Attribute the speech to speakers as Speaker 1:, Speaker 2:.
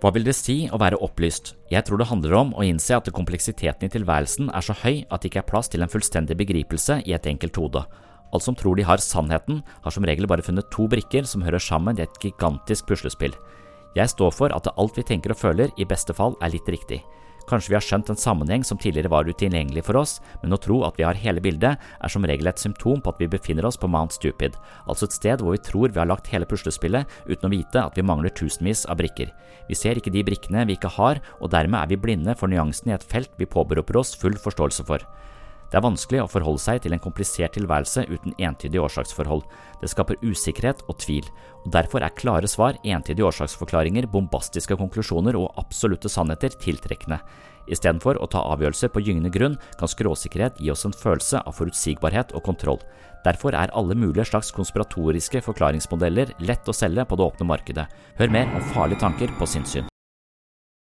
Speaker 1: Hva vil det si å være opplyst? Jeg tror det handler om å innse at kompleksiteten i tilværelsen er så høy at det ikke er plass til en fullstendig begripelse i et enkelt hode. Alle som tror de har sannheten, har som regel bare funnet to brikker som hører sammen i et gigantisk puslespill. Jeg står for at alt vi tenker og føler, i beste fall er litt riktig. Kanskje vi har skjønt en sammenheng som tidligere var utilgjengelig for oss, men å tro at vi har hele bildet, er som regel et symptom på at vi befinner oss på Mount Stupid, altså et sted hvor vi tror vi har lagt hele puslespillet uten å vite at vi mangler tusenvis av brikker. Vi ser ikke de brikkene vi ikke har, og dermed er vi blinde for nyansene i et felt vi påberoper oss full forståelse for. Det er vanskelig å forholde seg til en komplisert tilværelse uten entydige årsaksforhold. Det skaper usikkerhet og tvil, og derfor er klare svar, entydige årsaksforklaringer, bombastiske konklusjoner og absolutte sannheter tiltrekkende. Istedenfor å ta avgjørelser på gyngende grunn, kan skråsikkerhet gi oss en følelse av forutsigbarhet og kontroll. Derfor er alle mulige slags konspiratoriske forklaringsmodeller lett å selge på det åpne markedet. Hør mer om farlige tanker på sinnssyn.